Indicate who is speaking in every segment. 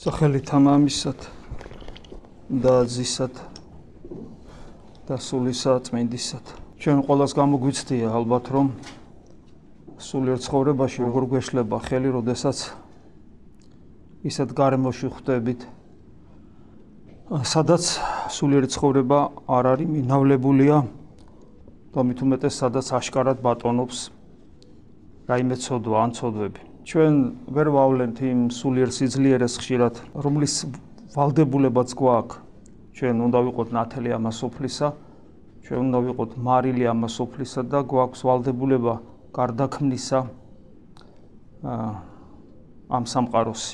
Speaker 1: სახელით ამამისად და ძისად და სულისა წმინდისად. ჩვენ ყოველას გამოგვიცდია ალბათ რომ სულიერ ცხოვრებაში როგორ გვეშლება ხელი, როდესაც ისეთ გარემოში ხვდებით, სადაც სულიერ ცხოვრება არ არის მინავლებულია და მით უმეტეს სადაც აშკარად ბატონობს რაიმე ცოდვა ან ცოდვები. ჩვენ ვერ ვავლენთ იმ სულიერ სიძლიერეს ხშირად, რომლის ვალდებულებაც გვაქვს. ჩვენ უნდა ვიყოთ ნათელი ამასოფლისა, ჩვენ უნდა ვიყოთ მარილი ამასოფლისა და გვაქვს ვალდებულება გარდაქმნისა ამ სამყაროს.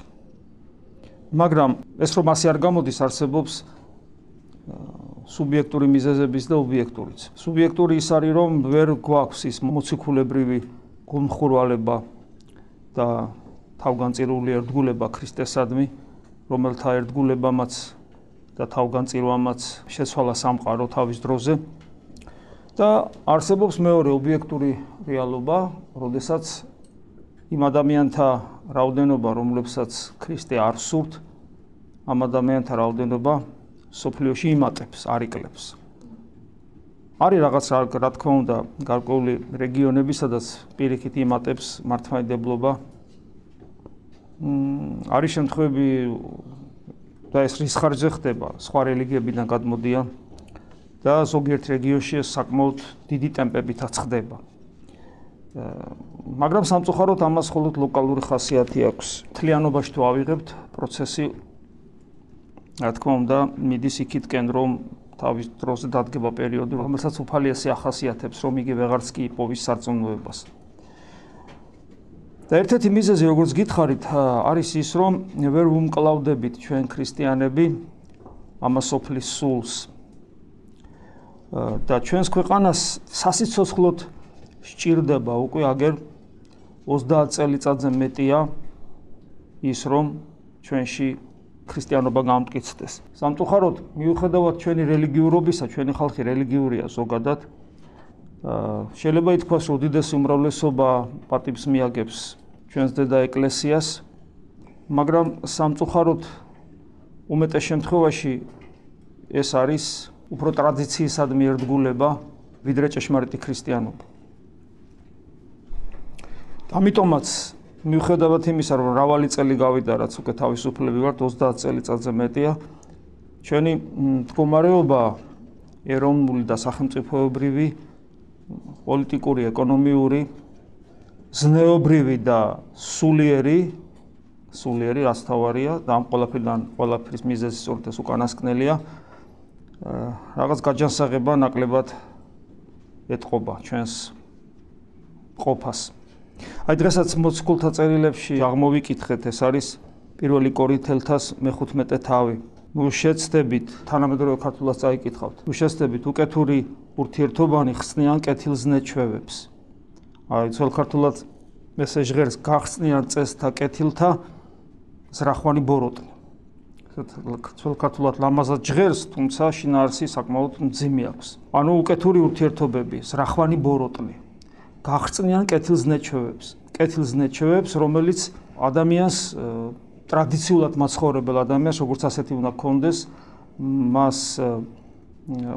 Speaker 1: მაგრამ ეს რომ ასე არ გამოდის, არსებობს სუბიექტური მიზეზების და ობიექტურიც. სუბიექტური ის არის, რომ ვერ გვაქვს ის მოციქულებრივი გულმხურვალება და თავგანწირული ერთგულება ქრისტესადმი, რომელთა ერთგულებამაც და თავგანწირვამაც შეცვალა სამყარო თავის დროზე. და არსებობს მეორე ობიექტური რეალობა, როდესაც იმ ადამიანთა რაოდენობა, რომლებსაც ქრისტე არ სურთ, ამ ადამიანთა რაოდენობა სოფლიოში იმატებს, არიკლებს. არის რაღაც რა თქმა უნდა გარკვეული რეგიონები, სადაც პირიქით იმატებს მართლმადიდებლობა. მ არის შემთხვევები და ეს რის ხარჯზე ხდება, სხვა რელიგიებიდან გადმოდიან და ზოგიერთ რეგიონში ეს საკმაოდ დიდი ტემპებითაც ხდება. მაგრამ სამწუხაროდ ამას მხოლოდ ლოკალური ხასიათი აქვს. თლიანობაში თუ ავიღებთ პროცესი რა თქმა უნდა მიდის იქითკენ რომ თავის დროზე დადგება პერიოდი, რომელსაც უფალიესი ახასიათებს, რომ იგი ვეღარც კი იპოვის სარწმუნოებას. და ერთ-ერთი მიზეზი, როგორც გითხარით, არის ის, რომ ვერ ვუმკლავდებით ჩვენ ქრისტიანები ამასოფლის სულს. და ჩვენს ქვეყანას სასიცოცხლოდ სჭირდება უკვე აგერ 30 წელიწადზე მეტია ის, რომ ჩვენში ქრისტიანობა გამტკიცდეს. სამწუხაროდ, მიუხედავად ჩვენი რელიგიურობისა, ჩვენი ხალხი რელიგიურია ზოგადად. შეიძლება ითქვას, რომ უდიდესი უმრავლესობა პატივს მიაგებს ჩვენს დედა ეკლესიას, მაგრამ სამწუხაროდ უმეტეს შემთხვევაში ეს არის უფრო ტრადიციისადმი ერთგულება, ვიდრე ჭეშმარიტი ქრისტიანობა. ამიტომაც მიუხედავად იმისა, რომ მრავალი წელი გავიდა, რაც უკვე თავისუფლები ვართ, 30 წელიწადზე მეტია, ჩვენი მდგომარეობა ეროვნული და სახელმწიფოებრივი, პოლიტიკური, ეკონომიური, ზნეობრივი და სულიერი, სულიერი რასთავარია და ამ ყველაფერთან ყველაფრის მიზეზი სწორედ ეს უკანასკნელია. რაღაც გაჯანსაღება ნაკლებად ეთყობა ჩვენს ყოფას. აი დღესაც მოციქულთა წერილებში აღმოვიკითხეთ ეს არის პირველი კორინთელთას მე-15 თავი. ნუ შეცდებით თანამედროვე ქართულას წაიკითხავთ. ნუ შეცდებით უკეთური ურთიერთობანი ხსნიან კეთილზნეჩვევებს. აი ძველ ქართულად ესე ჟღერს გახსნიან წესთა კეთილთა ზრახვანი ბოროტნი. ძველ ქართულად ლამაზად ჟღერს, თუმცა შინაარსი საკმაოდ მძიმე აქვს. ანუ უკეთური ურთიერთობები, ზრახვანი ბოროტნი. გახწნიან კეთილზნეჩვევებს. კეთილზნეჩვევებს, რომელიც ადამიანს ტრადიციულად მაცხოვრებელ ადამიანს როგორც ასეთი უნდა კონდეს, მას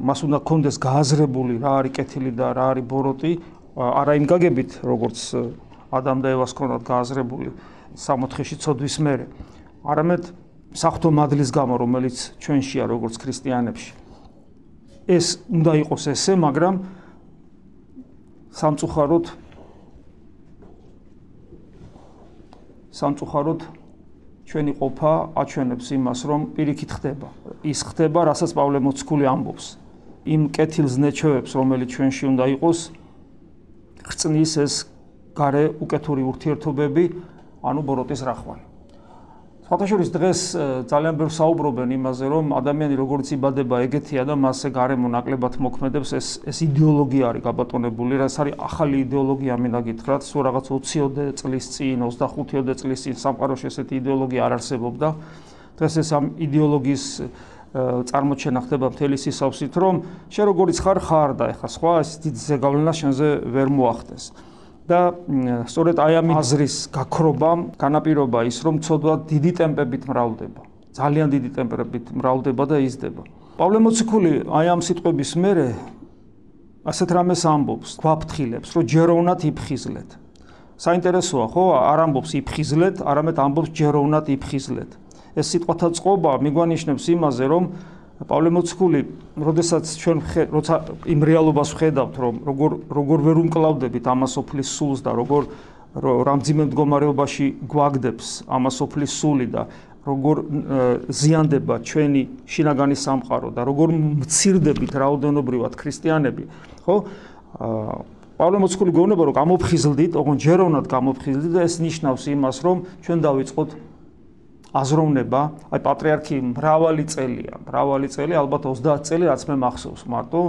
Speaker 1: მას უნდა კონდეს გააზრებული რა არის კეთილი და რა არის ბოროტი, არა იმ გაგებით, როგორც ადამ და ევას კონდათ გააზრებული სამოთხეში ცოდვის მერე. არამედ საფრთხო მადლის გამო, რომელიც ჩვენშია როგორც ქრისტიანებში. ეს უნდა იყოს ესე, მაგრამ სამწუხაროდ სამწუხაროდ ჩვენი ყოფა აჩვენებს იმას, რომ პირიქით ხდება. ის ხდება, რასაც პავლე მოციქული ამბობს. იმ კეთილზნეჩევებს, რომელიც ჩვენში უნდა იყოს, ხრწნის ეს gare უკეთური ურთიერთობები, ანუ ბოროტის რახვანი. ფოტოშორის დღეს ძალიან ბევრ საუბრობენ იმაზე, რომ ადამიანი როგორც იბადება ეგეთია და მასზე გარემო ნაკლებად მოქმედებს, ეს ეს იდეოლოგია არის გაბატონებული, რაც არის ახალი იდეოლოგია, მინდა გითხრათ, სულ რაღაც 20-ოდე წლის წინ, 25-ოდე წლის წინ სამყაროში ესეთი იდეოლოგია არ არსებობდა. დღეს ეს ამ იდეოლოგიის წარმოჩენა ხდება მთელი სისავსით, რომ შენ როგორიც ხარ, ხარ და ეხა სხვა ეს დიდ ზეგავლენა შენზე ვერ მოახდეს. და სწორედ აი ამ აზრის გაქრობამ განაპირობა ის, რომ ცოდვა დიდი ტემპებით მრავლდება. ძალიან დიდი ტემპებით მრავლდება და იზრდება. პავლე მოციქული აი ამ სიტყვების მერე ასეთ რამეს ამბობს, გვაფრთხილებს, რომ ჯეროვნად იფხიზლეთ. საინტერესოა, ხო? არ ამბობს იფხიზლეთ, არამედ ამბობს ჯეროვნად იფხიზლეთ. ეს სიტყვათა წყობა მიგვანიშნებს იმაზე, რომ პავლე მოციქული, როდესაც ჩვენ როცა იმ რეალობას ვხედავთ, რომ როგორ როგორ ვერ უმკლავდებით ამასოფლის სულს და როგორ რამძიმე მდგომარეობაში გვაგდებს ამასოფლის სული და როგორ ზიანდება ჩვენი შინაგანი სამყარო და როგორ მცირდებით რაოდენობრივად ქრისტიანები, ხო? აა პავლე მოციქული გეუბნება რომ გამოფხიზლდით, ოღონდ ჯეროვნად გამოფხიზლდით და ეს ნიშნავს იმას, რომ ჩვენ დავიწყოთ აზროვნება, აი პატრიარქი მრავალი წელია, მრავალი წელი, ალბათ 30 წელი რაც მე მახსოვს, მარტო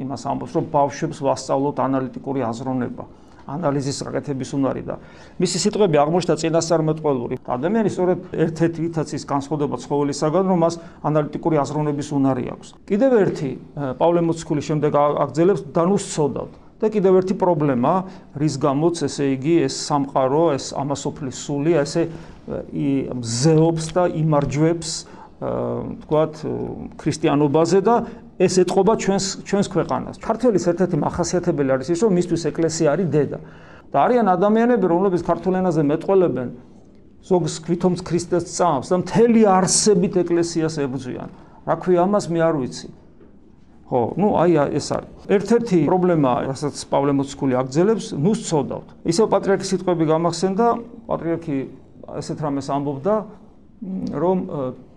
Speaker 1: იმას ამბობს, რომ ბავშვებს ვასწავლოთ ანალიტიკური აზროვნება. ანალიზის საკეთების უნარი და მისი სიტყვები აღმოჩნდა წინასწარმეტყველური. ადამიანი სწორედ ერთ-ერთი ვითაცის განსხვავდება ცხოველისაგან, რომ მას ანალიტიკური აზროვნების უნარი აქვს. კიდევ ერთი პავლე მოციქულის შემდეგ აგძელებს დანუსწოდავთ და კიდევ ერთი პრობლემა, რის გამოც ესე იგი ეს სამყარო, ეს ამასოფლის სული, ესე მზეობს და იმარჯვებს თქვათ ქრისტიანობაზე და ეს ეთყობა ჩვენს ჩვენს ქვეყანას. ქართველის ერთ-ერთი მახასიათებელი არის ის, რომ მისთვის ეკლესია არის დედა. და არიან ადამიანები, რომლებიც ქართულ ენაზე მეტყველებენ ზოგს ქვითომს ქრისტეს წამს და მთელი არსებით ეკლესიას ებრძვიან. რა ქვია ამას მე არ ვიცი. ხო, ну აი ეს არის. ერთ-ერთი პრობლემა, რასაც პავლე მოციქული აგძელებს, ნუ სწოდავთ. ისევ პატრიარქის სიტყვები გამახსენდა, პატრიარქი ესეთ რამეს ამბობდა, რომ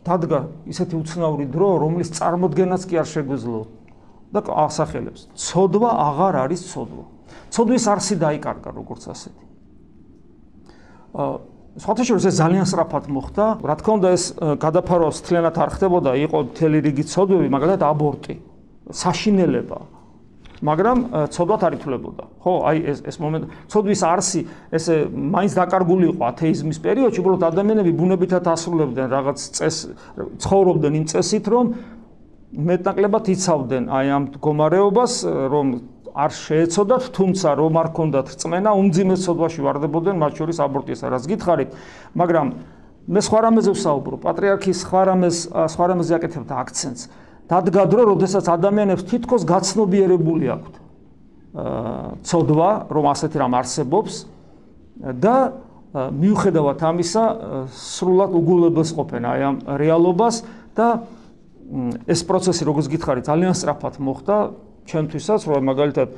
Speaker 1: დადგა ისეთი უცნაური დრო, რომლის წარმოქმნაც კი არ შეგვეძლო და ასახელებს. ცოდვა აღარ არის ცოდვა. ცოდვის არსი დაიკარგა როგორც ასეთი. აა სხვათა შორის ეს ძალიან სწრაფად მოხდა. რა თქმა უნდა ეს გადაფარო სთლიანად არ ხდებოდა, იყო მთელი რიგი ცოდვები, მაგალითად აბორტი, საშინელება მაგრამ ცოდვათ არ ითვლებოდა. ხო, აი ეს ეს მომენტი, ცოდვის არსი ესე მაინც დაკარგული იყო ათეიზმის პერიოდში, უბრალოდ ადამიანები ბუნებითად ასრულებდნენ რაღაც წეს ცხოვრობდნენ იმ წესით, რომ მეტნაკლებად იცავდნენ აი ამ მდგომარეობას, რომ არ შეეცოდათ, თუმცა რომ არ ქონდათ რწმენა, უმძიმეს ცოდვაში ვარდებოდნენ, მათ შორის აბორტისა, რაც გითხარით, მაგრამ მე სხვა რამეზე ვსაუბრო, პატრიარქი სხვა რამეს სხვა რამეზე აკეთებდა აქცენტს. დადგა დრო, როდესაც ადამიანებს თითქოს გაცნობიერებული აქვთ. აა ცოდვა, რომ ასეთი რამ არსებობს და მიუხედავად ამისა, სრულად უგულებელს ყოფენ აი ამ რეალობას და ეს პროცესი, როგორც გითხარით, ძალიან სწრაფად მოხდა ჩვენთვისაც, რომ მაგალითად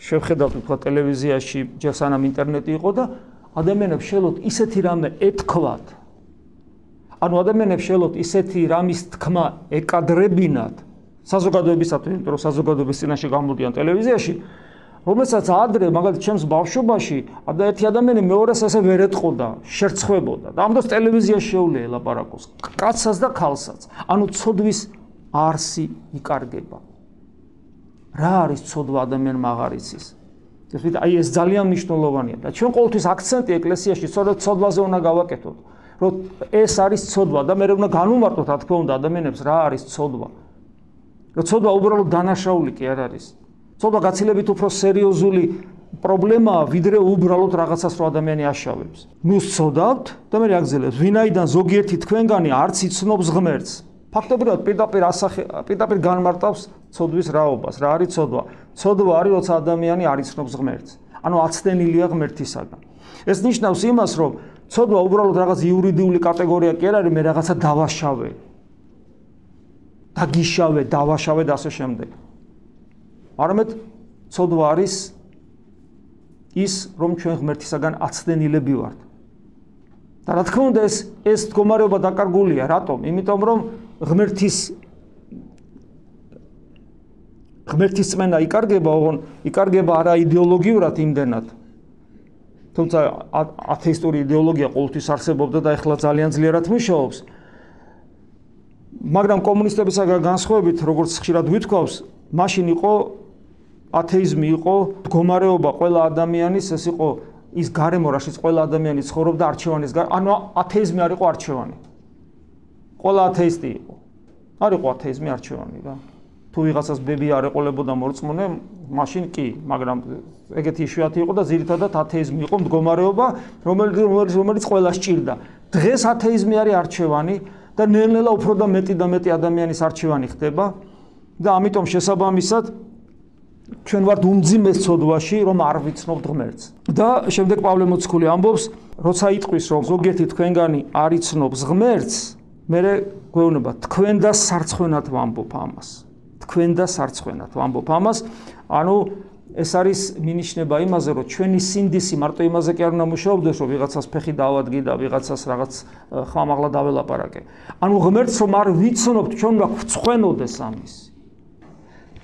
Speaker 1: შევხედავთ თქვა ტელევიზიაში, ჯერ სანამ ინტერნეტი იყო და ადამიანებს შეძლოთ ისეთი რამე ეთქვათ, ანუ ადამიანებს შეელოთ ისეთი რამის თქმა ეკადრებინათ საზოგადოებისათვის, იმიტომ რომ საზოგადოების წინაშე გამოდიან ტელევიზიაში, რომელსაც ადრე, მაგალითად, ჩემს ბავშვობაში, ადა ერთი ადამიანი მეორეს ესე ვერ ეთყოდა, შერცხვებოდა. და ამდროს ტელევიზიაში შეუძლია ლაპარაკოს, კაცსაც და ქალსაც. ანუ ცოდვის არსი იკარგება. რა არის ცოდვა ადამიანმა აღარ იცის? ეს ვით აი ეს ძალიან მნიშვნელოვანია და ჩვენ ყოველთვის აქცენტი ეკლესიაში სწორედ ცოდვაზე უნდა გავაკეთოთ. რომ ეს არის ცოდვა და მე უნდა განუმარტოთ რა თქმა უნდა ადამიანებს რა არის ცოდვა. რომ ცოდვა უბრალოდ დანაშაული კი არ არის. ცოდვა გაცილებით უფრო სერიოზული პრობლემაა, ვიდრე უბრალოდ რაღაცას რო ადამიანი აშავებს. ნუ ცოდავთ და მე რეაგზელებს, ვინაიდან ზოგიერთი თქვენგანი არც იცნობს ღმერთს. ფაქტობრივად პირდაპირ ასახე პირდაპირ განმარტავს ცოდვის რაობას. რა არის ცოდვა? ცოდვა არის, როცა ადამიანი არ იცნობს ღმერთს. ანუ აცდენილია ღმერთისაგან. ეს ნიშნავს იმას, რომ ცოდვა უბრალოდ რაღაც იურიდიული კატეგორია კი არ არის, მე რაღაცა დავაშავე. დაგიშავე, დავაშავე და ასე შემდეგ. არამედ ცოდვა არის ის, რომ ჩვენ ღმერთისაგან აცდენილები ვართ. და რა თქმა უნდა, ეს ეს მდგომარეობა დაკარგულია, რატომ? იმიტომ რომ ღმერთის ღმერთის წმენა იკარგება, ოღონ იკარგება არა იდეოლოგიურად იმდენად, თუმცა ათეისტური იდეოლოგია ყოველთვის არსებობდა და ეხლა ძალიან ძლიერად მუშაობს. მაგრამ კომუნისტებისაგან განსხვავებით, როგორც ხშირად ვითქვავს, მაშინ იყო ათეიზმი იყო მდგომარეობა ყველა ადამიანის, ეს იყო ის გარემო, რაშიც ყველა ადამიანი ცხოვრობდა არჩევანის გარე, ანუ ათეიზმი არ იყო არჩევანი. ყველა ათეისტი იყო. არ იყო ათეიზმი არჩევანი რა. თუ ვიღაცას ბები არ ეყოლებოდა მორწმუნე, მაშინ კი, მაგრამ ეგეთი იშვიათი იყო და ძირითადად ათეიზმი იყო მდგომარეობა, რომელიც რომელიც ყველა სჭირდა. დღეს ათეიზმი არის არჩევანი და ნელ-ნელა უფრო და მეტი და მეტი ადამიანის არჩევანი ხდება და ამიტომ შესაბამისად ჩვენ ვართ უმძიმეს ცოდვაში, რომ არ ვიცნობთ ღმერთს. და შემდეგ პავლე მოციქული ამბობს, როცა იტყვის, რომ ზოგიერთი თქვენგანი არ იცნობს ღმერთს, მე გვეუბნება, თქვენ და სარცხვენად ვამბობ ამას. თქვენ და სარცხვენად ვამბობ ამას. ანუ ეს არის მინიშნება იმაზე, რომ ჩვენი სინდისი მარტო იმაზე კი არ უნდა მუშაობდეს, რომ ვიღაცას ფეხი დავადგი და ვიღაცას რაღაც ხმამაღლა დაველაპარაკე. ანუ ღმერთს რომ არ ვიცნობთ, ჩვენ უნდა გვცხვენოდეს ამის.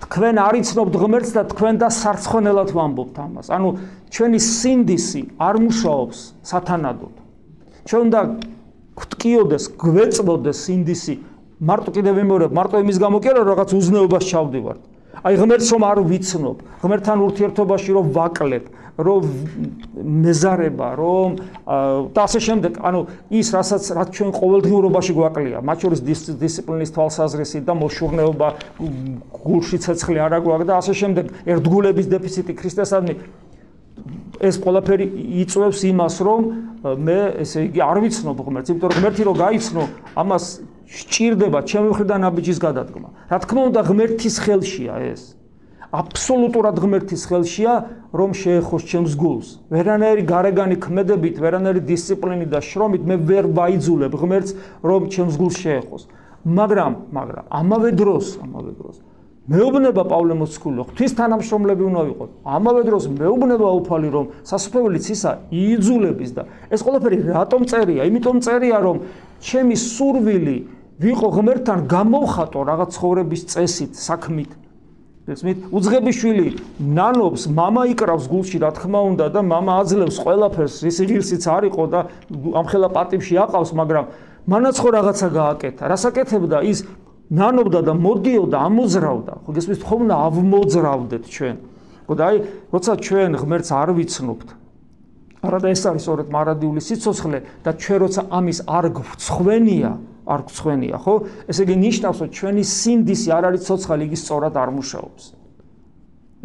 Speaker 1: თქვენ არ იცნობთ ღმერთს და თქვენ და სარცხვენელად ვამბობთ ამას. ანუ ჩვენი სინდისი არ მუშაობს სათანადოდ. ჩვენ უნდა გვტკიოდეს, გვეწმოდეს სინდისი მარტო კიდევ ვიმეორებ, მარტო იმის გამო კი არა, რაღაც უზნეობას ჩავდივართ. აი ღმერთს რომ არ ვიცნობ, ღმერთთან ურთიერთობაში რომ ვაკლებ, რომ მეზარება, რომ და ასე შემდეგ, ანუ ის რასაც რაც ჩვენ ყოველდღიურობაში გვაკლია, მათ შორის დისციპლინის თვალსაზრისით და მოშურნეობა, გულში ცეცხლი არ აგვაქვს და ასე შემდეგ, ერთგულების დეფიციტი ქრისტესადმი ეს ყველაფერი იწევს იმას, რომ მე ესე იგი არ ვიცნობ ღმერთს, იმიტომ რომ ღმერთი რო გაიცნო, ამას სჭირდება ჩემი მხრიდან აბიჯის გადადგმა. რა თქმა უნდა, ღმერთის ხელშია ეს. აბსოლუტურად ღმერთის ხელშია, რომ შეეხოს ჩემს გულს. ვერანაირი გარეგანი ქმედებით, ვერანაირი დისციპლინით და შრომით მე ვერ ვაიძულებ ღმერთს, რომ ჩემს გულს შეეხოს. მაგრამ, მაგრამ ამავე დროს, ამავე დროს მეუბნება პავლე მოციქულო, ღვთის თანამშრომლები უნდა ვიყოთ. ამავე დროს მეუბნება უფალი, რომ სასופელიც ისა იიძულების და ეს ყველაფერი რატომ წერია? იმიტომ წერია, რომ ჩემი სურვილი ვიყო ღმერთთან გამოვხატო რაღაც ცხოვრების წესით, საქმით. გესმით? უძღები შვილი ნანობს, мама იკრავს გულში, რა თქმა უნდა და мама აძლევს ყველაფერს, ის ღირსიც არისო და ამხელა პატივში აყავს, მაგრამ მანაც ხო რაღაცა გააკეთა. რას აკეთებდა? ის ნანობდა და მოდიოდა, ამოძრავდა. ხო გესმის, ხომ უნდა ავმოძრავდეთ ჩვენ. ხო და აი, როცა ჩვენ ღმერთს არ ვიცნობთ, არადა ეს არის სწორედ მარადიული სიცოცხლე და ჩვენ როცა ამის არ გვცხვენია, არ გვცხვენია, ხო? ესე იგი ნიშნავს, რომ ჩვენი სინდისი არ არის ცოცხალი, იგი სწორად არ მუშაობს.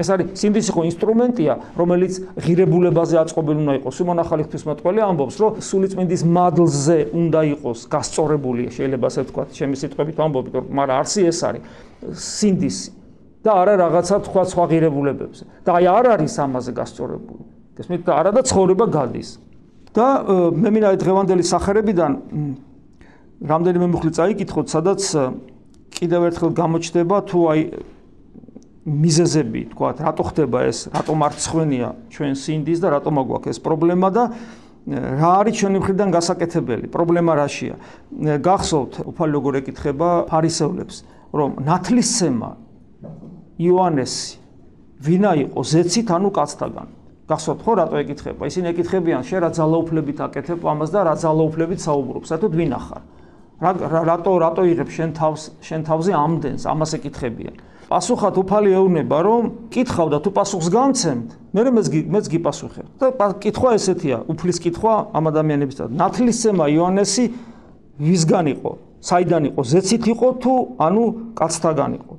Speaker 1: ეს არის სინდისი ხო ინსტრუმენტია, რომელიც ღირებულებაზე აწყობილი უნდა იყოს. სიმონ ახალი ღვთისმეტყველი ამბობს, რომ სულიწმინდის მადლზე უნდა იყოს გასწორებული, შეიძლება ასე ვთქვა, ჩემი სიტყვებით ამბობ, მაგრამ არსი ეს არის სინდისი და არა რაღაცა თქვა სხვა ღირებულებებზე. და აი არ არის ამაზე გასწორებული. გესმით არა და ცხოვრება გადის. და მე მინდა დღევანდელი სახერებიდან რამდენიმე მუხლი წაიკითხოთ, სადაც კიდევ ერთხელ გამოჩნდება თუ აი მიზეზები, თქვა, რატო ხდება ეს, რატო მარცხვენია ჩვენ სინდის და რატო მაგვაქვს ეს პრობლემა და რა არის ჩვენი მხრიდან გასაკეთებელი? პრობლემა რაშია? გახსოვთ, უფალი როგორ ეკითხება ფარისევლებს, რომ ნათლისცემა იოანესი ვინა იყო ზეცით ანუ კაცთაგან? გახსოვთ ხო რატო ეკითხება? ისინი ეკითხებიან, შენ რა ძალაუფლებით აკეთებ ამას და რა ძალაუფლებით საუბრობ? საერთოდ ვინ ახარ? რა რატო რატო იღებ შენ თავს შენ თავზე ამდენს? ამას ეკითხებიან. პასუხად უფალი ეუბნება, რომ კითხავ და თუ პასუხს გამცემთ, მე მეც მეც გიპასუხებ. და კითხვა ესეთია, უფლის კითხვა ამ ადამიანებისთან. ნათლისცემა იოანესი ვისგან იყო? საიდან იყო? ზეცით იყო თუ ანუ კაცთაგან იყო?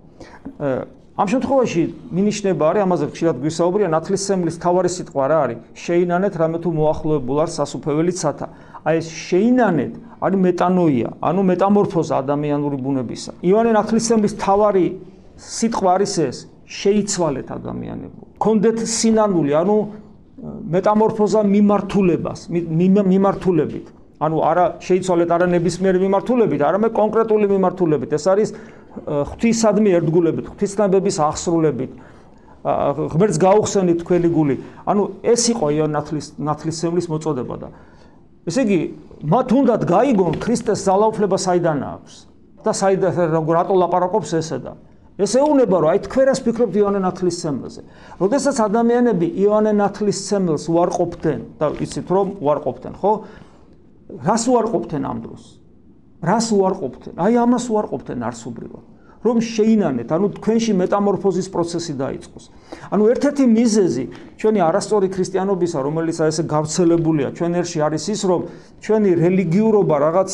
Speaker 1: ამ შემთხვევაში მინიშნება არის ამაზე ხშირად გვისაუბრია ნათლისმცემლის თავარი სიტყვა რა არის შეინანეთ რამე თუ მოახლოებულ არ სასופველი ცათა აი ეს შეინანეთ არის მეტანოია ანუ მეტამორფოზა ადამიანური ბუნებისა. ივანე ნათლისმცემლის თავარი სიტყვა არის ეს შეიცვალეთ ადამიანებო კონდეთ სინანული ანუ მეტამორფოზა მიმართულებას მიმართულებით. ანუ არა შეიცვალეთ არა ნებისმიერ მიმართულებით არამედ კონკრეტული მიმართულებით. ეს არის ღვთისადმი ერთგულებით, ღვთისნაბების აღსრულებით. ღმერთს გაუხსენით თქვენი გული. ანუ ეს იყო იონათლის ნათლისმცემლის მოწოდება და ესე იგი მათ უნდათ გაიგონ ქრისტეს ძალაუფლება საიდან აქვს და საიდან რატო ლაპარაკობს ესე და ეს ეუბნება რომ აი თქვენას ფიქრობთ იონე ნათლისმცემელზე. როდესაც ადამიანები იონე ნათლისმცემელს უარყოფდნენ და იცით რომ უარყოფდნენ, ხო? რას უარყოფდნენ ამ დროს? რას უარყოფდნენ? აი ამას უარყოფდნენ არსობრივად. რომ შეინანეთ, ანუ თქვენში მეტამორფოზის პროცესი დაიწყოს. ანუ ერთ-ერთი მიზეზი ჩვენი არასწორი ქრისტიანობისა, რომელიც აი ესე გავრცელებულია ჩვენ ერში არის ის, რომ ჩვენი რელიგიურობა რაღაც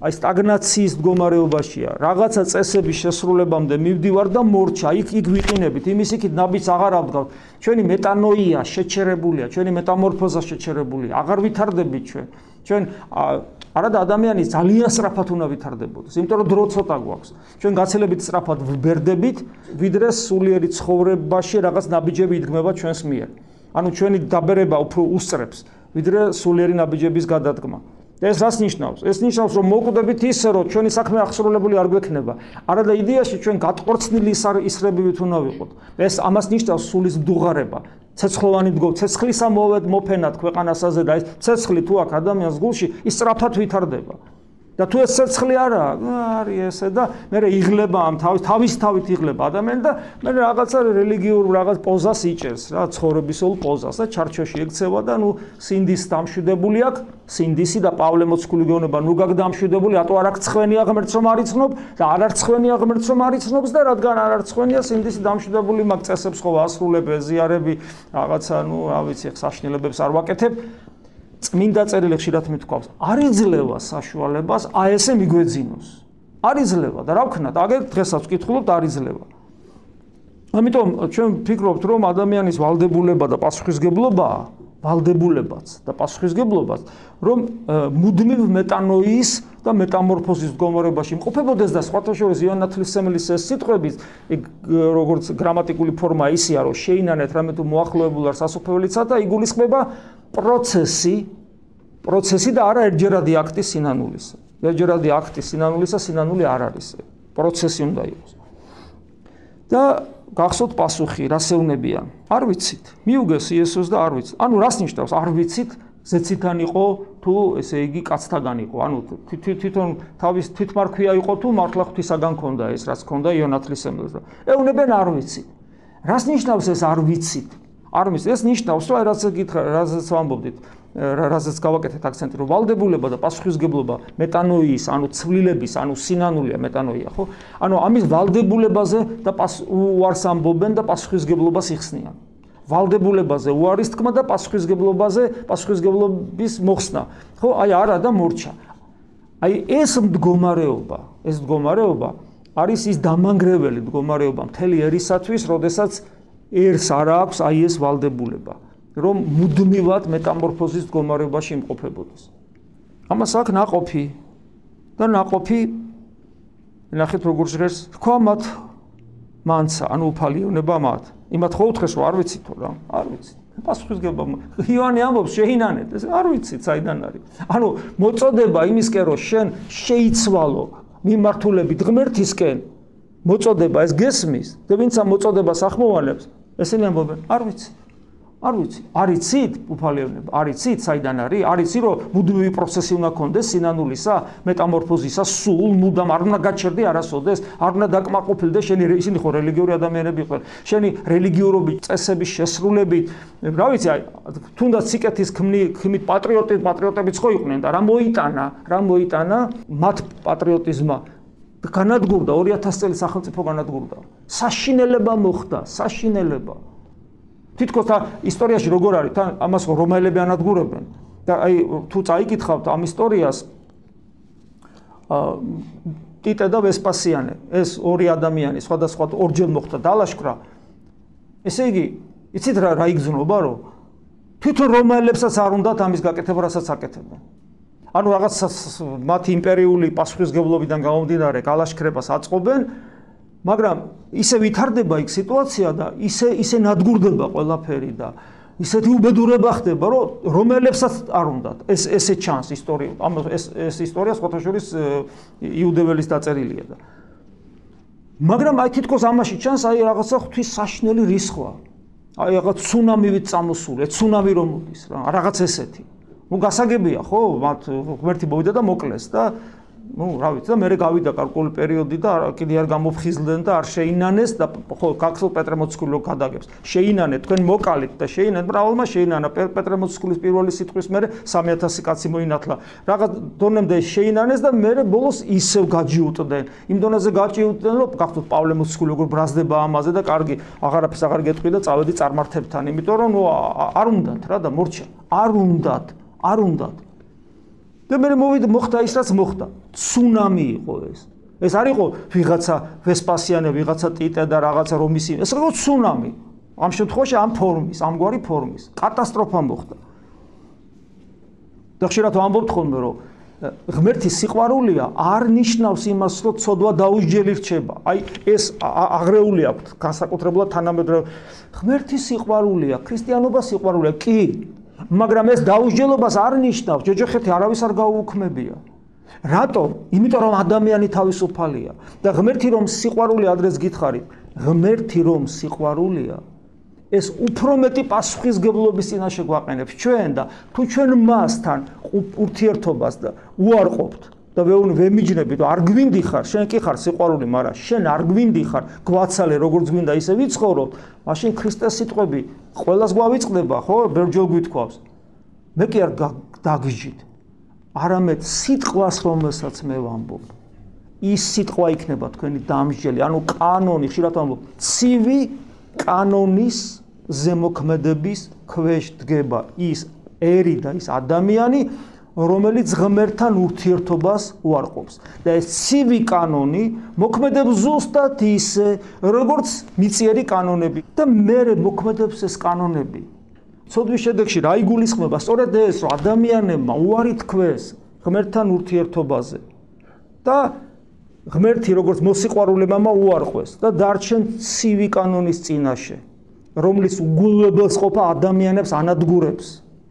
Speaker 1: აი სტაგნაციის მდგომარეობაშია. რაღაცა წესების შესრულებამდე მივდივარ და მორჩა, იქ იქ ვიყინებით, იმის იქით ნაბიც აღარ ავდგავ. ჩვენი მეტანოია შეჩერებულია, ჩვენი მეტამორფოზა შეჩერებულია. აღარ ვითარდებით ჩვენ. ჩვენ არადა ადამიანი ძალიან სწრაფად უნდა ვითარდებოდეს, იმიტომ რომ დრო ცოტა გვაქვს. ჩვენ გაცილებით სწრაფად ვბერდებით, ვიდრე სულიერი ცხოვრებაში რაღაც ნაბიჯები იდგმება ჩვენს მიერ. ანუ ჩვენი დაბერება უფრო უსწრებს, ვიდრე სულიერი ნაბიჯების გადადგმა. ეს რას ნიშნავს? ეს ნიშნავს, რომ მოკვდებით ისე, რომ ჩვენი საქმე აღსრულებული არ გვექნება. არადა იდეაში ჩვენ გატყორცნილი ისრებივით უნდა ვიყოთ. ეს ამას ნიშნავს სულის მდუღარება. ცეცხლოვანი დგო, ცეცხლისა მოვედ მოფენად ქვეყანასაზე და ეს ცეცხლი თუ აქ ადამიანს გულში, ის სწრაფად ვითარდება. და თუ ეს ცეცხლი არა, არის ესე და მე იღლება ამ თავის თავის თავით იღლება ადამიანი და მე რაღაცა რელიგიურ რაღაც პოზას იჭერს რა ცხოვრებისეულ პოზას და ჩარჩოში ექცევა და ნუ სინდის დამშვიდებული აქვს სინდისი და პავლე მოციქული გეუბნება ნუ გაგდამშვიდებული ატო არ აქვს ცხვენია ღმერთს რომ არიცნობ და არ არის ცხვენია ღმერთს რომ არიცნობს და რადგან არ არის ცხვენია სინდისი დამშვიდებული მაგ წესებს ხო ასრულებ ეზიარები რაღაცა ნუ რა ვიცი ხსაშნელებებს არ ვაკეთებ წმინდა წერილი ხშირად მithქვავს, არ იძლევა საშუალებას აი ესე მიგვეძინოს. არ იძლევა და რა ვქნათ, აგერ დღესაც ვკითხულობთ, არ იძლევა. ამიტომ ჩვენ ვფიქრობთ, რომ ადამიანის ვალდებულება და პასუხისგებლობა, ვალდებულებაც და პასუხისგებლობაც, რომ მუდმივ მეტანოიის და მეტამორფოზის მდგომარეობაში იმყოფებოდეს და სხვათა შორის იონა თლისმელის ეს სიტყვები, ეგ როგორც გრამატიკული ფორმა ისია, რომ შეინანეთ რამე თუ მოახლოებულ არ სასופველიცა და იგულისხმება პროცესი პროცესი და არა ერთჯერადი აქტი სინანულისა. ერთჯერადი აქტი სინანულისა სინანული არ არის. პროცესი უნდა იყოს. და გახსოვთ პასუხი, რასეუნებიან? არ ვიცით. მიუგეს იესოს და არ ვიცით. ანუ რას ნიშნავს? არ ვიცით. ზეციდან იყო თუ ესე იგი კაცთაგან იყო. ანუ თვითონ თავის თვითმარქვია იყო თუ მართლა ღვთისაგან ქონდა ეს, რაც ქონდა იონათლის ემლს. ეუნებენ არ ვიცით. რას ნიშნავს ეს არ ვიცით? არ მის ეს ნიშნავს რომ აი რაც გითხრა რაზეც ვამბობდით რაზეც გავაკეთეთ აქცენტი რომ ვალდებულება და პასუხისგებლობა მეტანოიის ანუ ცვლილების ანუ სინანულია მეტანოია ხო? ანუ ამის ვალდებულებაზე და უარს ამბობენ და პასუხისგებლობას იხსნიან. ვალდებულებაზე უარის თქმა და პასუხისგებლობაზე პასუხისგებლობის მოხსნა ხო? აი არა და მორჩა. აი ეს მდგომარეობა ეს მდგომარეობა არის ის დამანგრეველი მდგომარეობა მთელი ერისათვის როდესაც ერს არ აქვს აი ეს ვალდებულება, რომ მუდმივად მეტამორფოზის მდგომარეობაში იმყოფებოდეს. ამას აქ ناقოფი და ناقოფი ნახეთ როგორ ჟღერს, თქვა მათ მანცა, ანუ უფალიონება მათ. იმათ ხო უთხრეს რომ არ ვიცით რა, არ ვიცით. პასუხისგება იოანე ამბობს შეინანეთ, ეს არ ვიცით საიდან არის. ანუ მოწოდება იმისკენ რომ შენ შეიცვალო მიმართულებით ღმერთისკენ, მოწოდება ეს გესმის და ვინც ამ მოწოდებას ახმოვანებს ესენი ამბობენ, არ ვიცი. არ ვიცი. არიცით უფალეონება, არიცით საიდან არის? არიცი რომ მუდმივი პროცესი უნდა კონდეს სინანულისა, მეტამორფოზისა, სულ მუდამ არ უნდა გაჩერდე არასოდეს, არ უნდა დაკმაყოფილდეს შენი ისინი ხო რელიგიური ადამიანები იყვნენ. შენი რელიგიურობის წესების შესრულებით, რა ვიცი, აი თუნდაც სიკეთის ქმნი, ქმით პატრიოტი, პატრიოტებიც ხო იყვნენ და რა მოიტანა, რა მოიტანა მათ პატრიოტიზმა განადგურდა 2000 წელი სახელმწიფო განადგურდა. საშინელება მოხდა, საშინელება. თითქოს და ისტორიაში როგორ არის, თან ამას რომაელები ანადგურებენ. და აი თუ წაიკითხავთ ამ ისტორიას აა ტიტე და ვესპასიანე, ეს ორი ადამიანი სხვადასხვა ორჯერ მოხდა დალაშქრა. ესე იგი, იცით რა რა იგზნობა, რომ თვითონ რომაელებსაც არ უნდათ ამის გაკეთება, რასაც აკეთებენ. ანუ რაღაც მათი იმპერიული პასუხისგებლობიდან გამომდინარე გალაშქრებას აწყობენ, მაგრამ ისე ვითარდება იქ სიტუაცია და ისე ისე ნადგურდება ყველაფერი და ისეთი უბედურება ხდება, რომ რომელებსაც არ უნდათ ეს ესე ჩანს ისტორია, ამ ეს ეს ისტორია სხვათაშორის იუდეველის დაწერილია და მაგრამ აი თითქოს ამაში ჩანს აი რაღაცა ღვთის საშნელი რისხვა. აი რაღაც ცუნამივით წამოსული, ცუნამი რომ მოდის რა, რაღაც ესეთი. ну გასაგებია ხო მათ ღმერთი მოვიდა და მოკლეს და ну რა ვიცი და მე გავიდა კარკული პერიოდი და კიდე არ გამოფხიზლდნენ და არ შეინანეს და ხო კაქსელ პეტრემოცკული რო გადაგებს შეინანე თქვენ მოკალით და შეინან ბრავალმა შეინანა პეტრემოცკულის პირველი სიტყვის მერე 3000 კაცი მოინათლა რაღაც დონემდე შეინანეს და მე ბოლოს ისევ გაჯიუტდნენ იმ დონეზე გაჯიუტდნენ რომ გახდოთ პავლე მოცკული როგორ ბრაზდება ამაზე და კარგი აღარაფერს აღარ გეტყვი და წავედი წარმართებთან იმიტომ რომ ნუ არ უნდათ რა და მორჩა არ უნდათ არ უნდათ. და მე მოვიდა მოხდა ის რაც მოხდა. ცუნამი იყო ეს. ეს არ იყო ვიღაცა ვესპასიანე, ვიღაცა ტიტე და რაღაცა რომის ეს იყო ცუნამი. ამ შემთხვევაში ამ ფორმის, ამგვარი ფორმის კატასტროფა მოხდა. და ხშირად ვამბობთ ხოლმე რომ ღმერთის სიყვარულია არ ნიშნავს იმას, რომ ცოდვა დაუსჯელი რჩება. აი ეს აღრეული აქვს განსაკუთრებულად თანამედროვე ღმერთის სიყვარულია, ქრისტიანობა სიყვარულია, კი, მაგრამ ეს დაუსჯელობას არ ნიშნავს, ჯოჯოხეთი არავის არ გაუუქმებია. რატომ? იმიტომ რომ ადამიანი თავისუფალია და ღმერთი რომ სიყვარული ადრეს გითხარით, ღმერთი რომ სიყვარულია, ეს უფრო მეტი პასუხისგებლობის წინაშე გვაყენებს ჩვენ და თუ ჩვენ მასთან ურთიერთობას და უარყოფთ და ვეუნ ვემიჯნებით არ გვინდი ხარ შენ კი ხარ სიყვარული მაგრამ შენ არ გვინდი ხარ გვაცალე როგორც გვინდა ისე ვიცხოვრობ მაშინ ქრისტეს სიტყვები ყოველას გვავიწყდება ხო? ბერჯელ გვითქვავს. მე კი არ დაგიჯით. არამედ სიტყვას რომელსაც მე ვამბობ. ის სიტყვა იქნება თქვენი დამსჯელი. ანუ კანონი ხშირად ვამბობ ცივი კანონის ზემოქმედების ქვეშ დგება ის ერი და ის ადამიანი რომელიც ღმერთთან ურთიერთობას უარყოფს. და ეს ცივი კანონი მოქმედებს ზუსტად ისე, როგორც მიწიერი კანონები და მე მოქმედებს ეს კანონები. ცოდვის შედეგში რა იგულისხმება? სწორედ ეს, რომ ადამიანებმა უარი თქვეს ღმერთთან ურთიერთობაზე. და ღმერთი როგორც მოსიყვარულე მამა უარყვეს და დარჩენ ცივი კანონის წინაშე, რომლის უგულებელს ყოფა ადამიანებს ანადგურებს.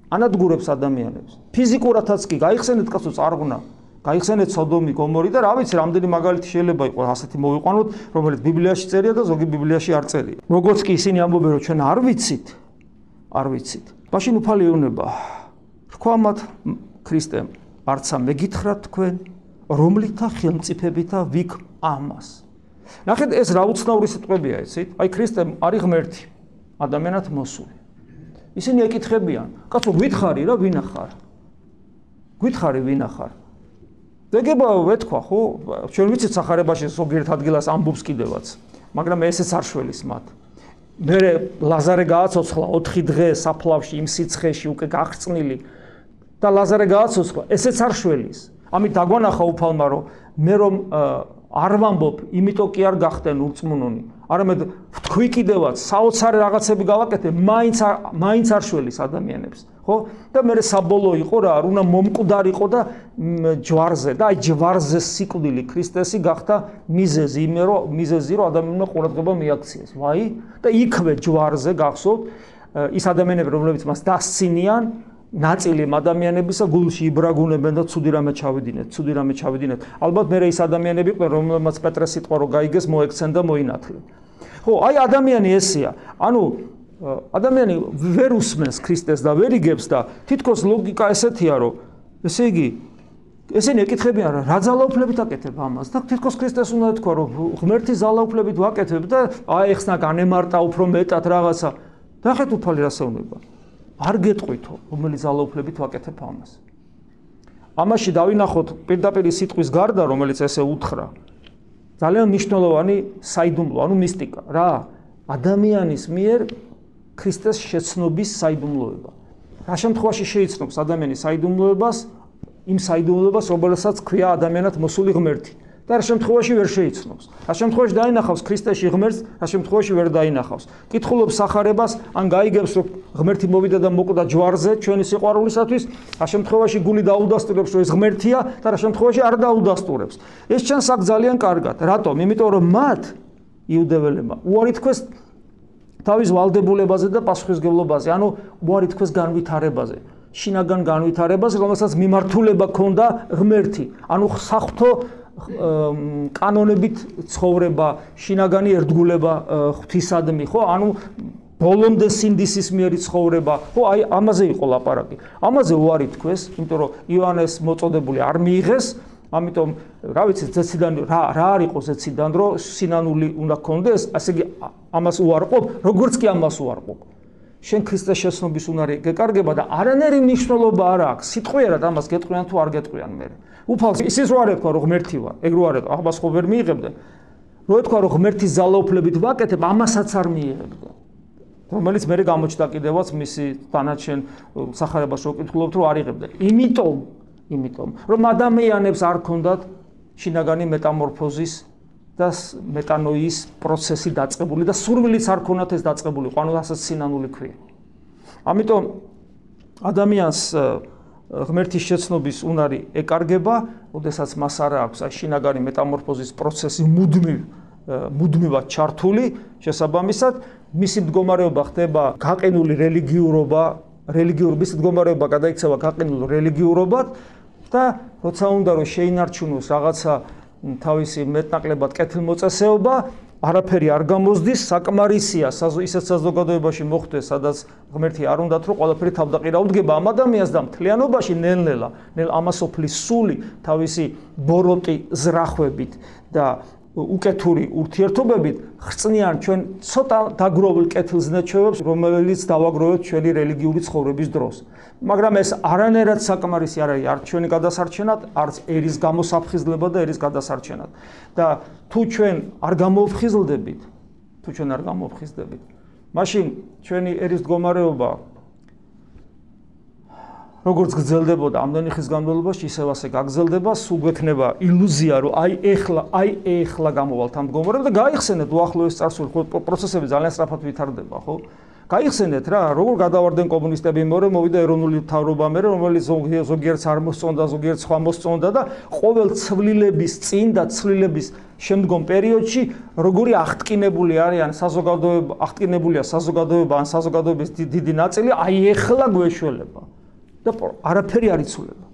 Speaker 1: ანადგურებს ადამიანებს. ფიზიკურათაც კი გაიხსენეთ კაცო წარღვნა გაიხსენეთ სოდომი გომორი და რა ვიცი რამდენი მაგალითი შეიძლება იყოს. ასეთი მოვიყვანოთ რომელიც ბიბლიაში წერია და ზოგი ბიბლიაში არ წერია. როგორც კი ისინი ამბობენ რომ ჩვენ არ ვიცით არ ვიცით. მაშინ უფალი ეუბნება რქვამათ ქრისტემ? არცა მეკითხრათ თქვენ რომლითა ხელმწიფებითა ვიქ ამას? ნახეთ ეს რა უცნაური სიტყვებია იცით? აი ქრისტემ არის ღმერთი ადამიანად მოსული. ისინი ეკითხებიან, კაცო, გითხარი რა ვინა ხარ? გითხარი ვინა ხარ? დეგება ვეთქვა, ხო? ჩვენ ვიცით სახარებაში ზოგიერთ ადგილას ამბობს კიდევაც, მაგრამ ესეც არ შველის მათ. მე ლაზარე გააცოცხლა 4 დღე საფლავში იმ სიცხეში უკვე გახწნილი და ლაზარე გააცოცხლა, ესეც არ შველის. ამით დაგვანახა უფალმა რომ მე რომ არ ვამბობ, იმიტომ კი არ გახდენ ურწმუნონი. არამედ თქვი კიდევაც საოცარი რაღაცები გავაკეთე, მაინც მაინც არ შველის ადამიანებს, ხო? და მე საბოლოო იყო რა, უნდა მომკვდარიყო და ჯვარზე და აი ჯვარზე სიკვდილი ქრისტესი გახდა მიზეზი, იმე რომ მიზეზი რომ ადამიანმა ყურადღება მიაქციეს. ვაი? და იქვე ჯვარზე გახსოვთ ის ადამიანები, რომლებიც მას დასცინიან, ნაწილი ადამიანებისა გულში იბრაგუნებენ და ცუდი რამე ჩავიდინეთ, ცუდი რამე ჩავიდინეთ. ალბათ მე ის ადამიანები ყო რომელმაც პეტრეს სიტყვა რო გაიგეს, მოექცენ და მოინათლე. ხო, აი ადამიანი ესეა. ანუ ადამიანი ვერ უსმენს ქრისტეს და ვერ იგებს და თითქოს ლოგიკა ესეთია, რომ ესე იგი ესენი ეკითხებიან რა ძალაუფლებით აკეთებ ამას და თითქოს ქრისტეს უნდა თქვა რომ ღმერთი ძალაუფლებით ვაკეთებ და აი ეხსნა განემარტა უფრო მეტად რაღაცა. დახეთ უფალი რასეუნება. არ გეტყვითო, რომელი ძალაუფლებით ვაკეთებ ამას. ამაში დავინახოთ პირდაპირ სიტყვის გარდა, რომელიც ესე უთხრა. ძალიან მნიშვნელოვანი საიდუმლო, ანუ მისტიკა, რა? ადამიანის მიერ ქრისტეს შეცნობის საიდუმლოება. რა შემთხვევაში შეიცნობს ადამიანის საიდუმლოებას? იმ საიდუმლოებას, რომელსაც ქვია ადამიანად მოსული ღმერთი. და რა შემთხვევაში ვერ შეიცნობს. რა შემთხვევაში დაინახავს ქრისტეში ღმერთს, რა შემთხვევაში ვერ დაინახავს. კითხულობს სახარებას, ან გაიგებს, რომ ღმერთი მოვიდა და მოკვდა ჯვარზე ჩვენი სიყვარულისათვის, რა შემთხვევაში გული დაუდასტურებს, რომ ეს ღმერთია და რა შემთხვევაში არ დაუდასტურებს. ეს ჩანს აქ ძალიან კარგად. რატომ? იმიტომ რომ მათ იუდეველებმა უარი თქვეს თავის ვალდებულებაზე და პასუხისგებლობაზე, ანუ უარი თქვეს განვითარებაზე. შინაგან განვითარებას, რომელსაც მიმართულება ჰქონდა ღმერთი, ანუ სახთო კანონებით ცხოვრება, შინაგანი ერთგულება ღვთისადმი, ხო? ანუ ბოლომდე სინდისის მიერი ცხოვრება, ხო? აი ამაზე იყო ლაპარაკი. ამაზე უარი თქვეს, იმიტომ რომ იოანეს მოწოდებული არ მიიღეს, ამიტომ რა ვიცი, ზეციდან რა რა არ იყო ზეციდან, რომ სინანული უნდა გქონდეს, ასე იგი ამას უარყოფ, როგორც კი ამას უარყოფ. შენ ქრისტეს შეცნობის უნარი გეკარგება და არანერი მნიშვნელობა არ აქვს. სიტყვიერად ამას გეტყვიან თუ არ გეტყვიან მე. უფალს ისიც რო არ ეთქვა რომ ღმერთი ვარ ეგ რო არ ეთქვა ახლა ხო ვერ მიიღებდა რო ეთქვა რომ ღმერთის ძალაუფლებით ვაკეთებ ამასაც არ მიიღებდა რომელიც მე გამოჩნდა კიდევაც მისი თანაჩენ სახარებას რო კითხულობთ რომ არ იღებდა იმიტომ იმიტომ რომ ადამიანებს არ ქონდათ შინაგანი მეტამორფოზის და მეტანოის პროცესი დაწყებული და სურვილიც არ ქონათ ეს დაწყებული, ყანუ ასეც სინანული ქვია. ამიტომ ადამიანს ღმერთის შეცნობის უნარი ეკარგება, ოდესაც მას არ აქვს აი შინაგანი მეტამორფოზის პროცესი მუდმივ მუდმივად ჩართული, შესაბამისად, მისი მდგომარეობა ხდება გაყინული რელიგიურობა, რელიგიურობის მდგომარეობა გადაიქცევა გაყინულ რელიგიურობად და როცა უნდა რომ შეინარჩუნოს რაღაცა თავისი მეტნაკლებად კეთილმოწესეობა, არაფერი არ გამოზდის, საკმარისია ისეთ საზოგადოებაში მოხდეს, სადაც ღმერთი არ უნდათ რომ ყველაფერი თავდაყირაუდგება ამ ადამიანს და მთლიანობაში ნელ-ნელა, ნელ ამასოფლის სული თავისი ბოროტი ზრახვებით და უკეთური ურთიერთობებით ხრწნიან ჩვენ ცოტა დაგროვილ კეთილზნეჩევებს, რომელიც დავაგროვებთ ჩვენი რელიგიური ცხოვრების დროს. მაგრამ ეს არანაირად საკმარისი არ არის არც ჩვენი გადასარჩენად, არც ერის გამოსაფხიზლება და ერის გადასარჩენად. და თუ ჩვენ არ გამოვხიზლდებით, თუ ჩვენ არ გამოვხიზლდებით, მაშინ ჩვენი ერის მდგომარეობა როგორც გრძელდებოდა ამდენი ხის განმავლობაში, ისევ ასე გაგრძელდება, სულ გვექნება ილუზია, რომ აი ეხლა, აი ეხლა გამოვალთ ამ მდგომარეობამ და გაიხსენეთ უახლოეს წარსული პროცესები ძალიან სწრაფად ვითარდება, ხო? გაიხსენეთ რა, როგორ გადავარდნენ კომუნისტები მეორე მოვიდა ეროვნული თავრობა მე, რომელიც ზოგიერთს არ მოსწონდა, ზოგიერთს სხვა მოსწონდა და ყოველ ცვლილების წინ და ცვლილების შემდგომ პერიოდში როგორი აღტკინებული არიან საზოგადოება, აღტკინებულია საზოგადოება ან საზოგადოების დიდი ნაწილი, აი ეხლა გვეშველება. და არაფერი არ იცვლება.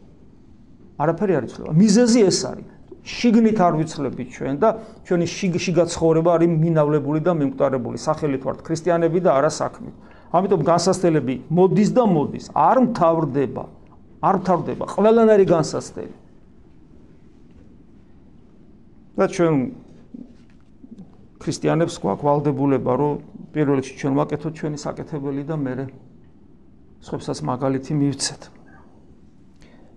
Speaker 1: არაფერი არ იცვლება. მიზეზი ეს არის. შიგნით არ ვიცლებით ჩვენ და ჩვენი შიგში გაცხოვრება არის მინავლებული და მიმკვდარებული. სახელით ვართ ქრისტიანები და არა საქმე. ამიტომ განსასწრებელი მოდის და მოდის. არ მთავრდება. არ მთავრდება. ყველანაირი განსასწრებელი. და ჩვენ ქრისტიანებს გვაქვს ვალდებულება, რომ პირველ რიგში ჩვენ ვაკეთოთ ჩვენი საკეთებელი და მეორე სხვებსაც მაგალითი მივცეთ.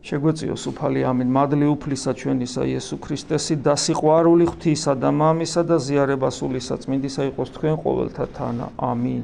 Speaker 1: შეგვეციოს უფალი ამინ მადლი უფლისა ჩვენისა იესო ქრისტესი და სიყვარული ღვთისა და მამისა და ზიარება სულისა წმინდისა იყოს თქვენ ყოველთა თანა ამინ